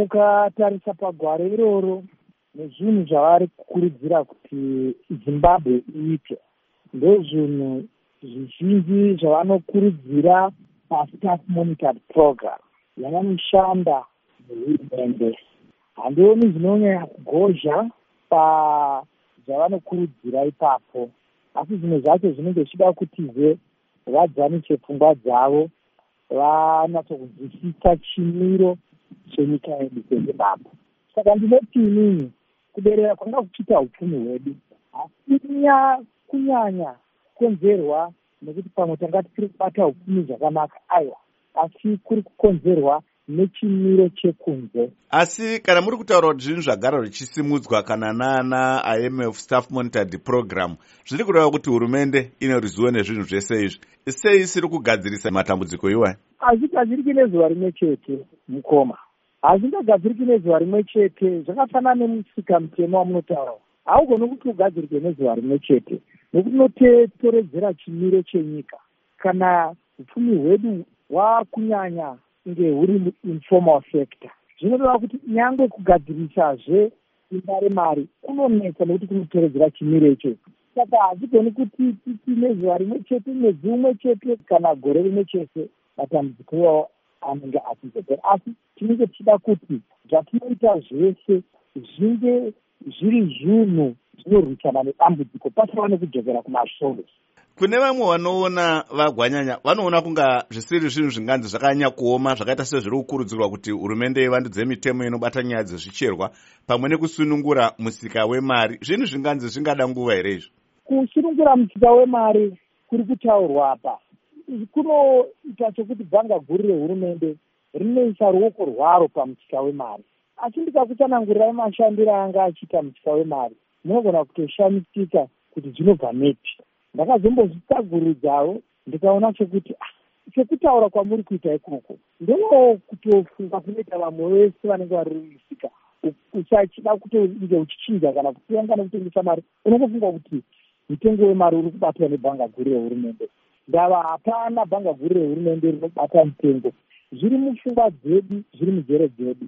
mukatarisa pagwaro iroro nezvinhu zvavari kukurudzira kuti zimbabwe iite ndozvinhu zvizhinji zvavanokurudzira pastaff monitored program yavanoshanda nehurumende. Handioni zvinonyanya kugozha pazvavanokurudzira ipapo asi zvimwe zvacho zvinenge zvichida kutize vadzanise pfungwa dzavo vanatsokunzwisisa chimiro chenyika yedu sezimbabwe saka ndinoti inini kuberera kwanga kuchiita upfumi hwedu. Asi kunyanya kukonzerwa nekuti pamwe tanga tisiri kubata upfumi zvakanaka. Aiwa asi kuri kukonzerwa nechimiro chekunze. Asi kana muri kutaura kuti zvinhu zvagara zvichisimudzwa kana naana imf staff monitored program zviri kureva kuti hurumende ine ruzivo nezvinhu zvese izvi. Sei isiri kugadzirisa matambudziko iwaya hazvigadziriki nezuva rimwe chete mukoma hazvingagadziriki nezuva rimwe chete. Zvakafanana nemusika mutemo wamunotaura. Haugoni kuti ugadzirike nezuva rimwe chete. Nekuti unotoredzera chimiro chenyika. Kana upfumi hwedu hwakunyanya kunge huri informal sector zvinoreva kuti nyange kugadzirisazve imba remari kunonetsa nekuti kunotoredzera chimiro ichocho saka hazvigoni kuti titi nezuva rimwe chete mwedzi umwe chete kana gore rimwe chete. Matambudziko iwavo anenge achizopera asi tinenge tichida kuti zvatinoita zvese zvinge zviri zvinhu zvinorwisana nedambudziko pasava nekudzokera kumasoro. Kune vamwe vanoona vagwanyanya vanoona kunga zvisiri zvinhu zvinganzi zvakanyanya kuoma zvakaita sezviri kukurudzirwa kuti hurumende ivandudze mitemo inobata nyaya dzezvicherwa pamwe nekusunungura musika wemari. Zvinhu zvinganzi zvingada nguva here izvi? Kusunungura musika wemari kuri kutaurwa apa kunoita chokuti bhanga guru rehurumende rinoisa ruoko rwaro pamusika wemari. Asi ndikakutsanangurirai mashandiro anga achiita musika wemari munogona kutoshamisika kuti zvinobva neti ndakazombozvitsagurudzawo ndikaona chokuti chekutaura ah, kwamuri kuita ikoko ndo kutofunga kunoita vamwe vese vanenge vari musika uchachida kutonge uchichinja kana kusiya kana kutengesa mari unongofunga kuti mutengo wemari uri kubatwa nebhanga guru rehurumende ndava hapana bhanga guru rehurumende rinobata mutengo zviri mupfungwa dzedu zviri munjere dzedu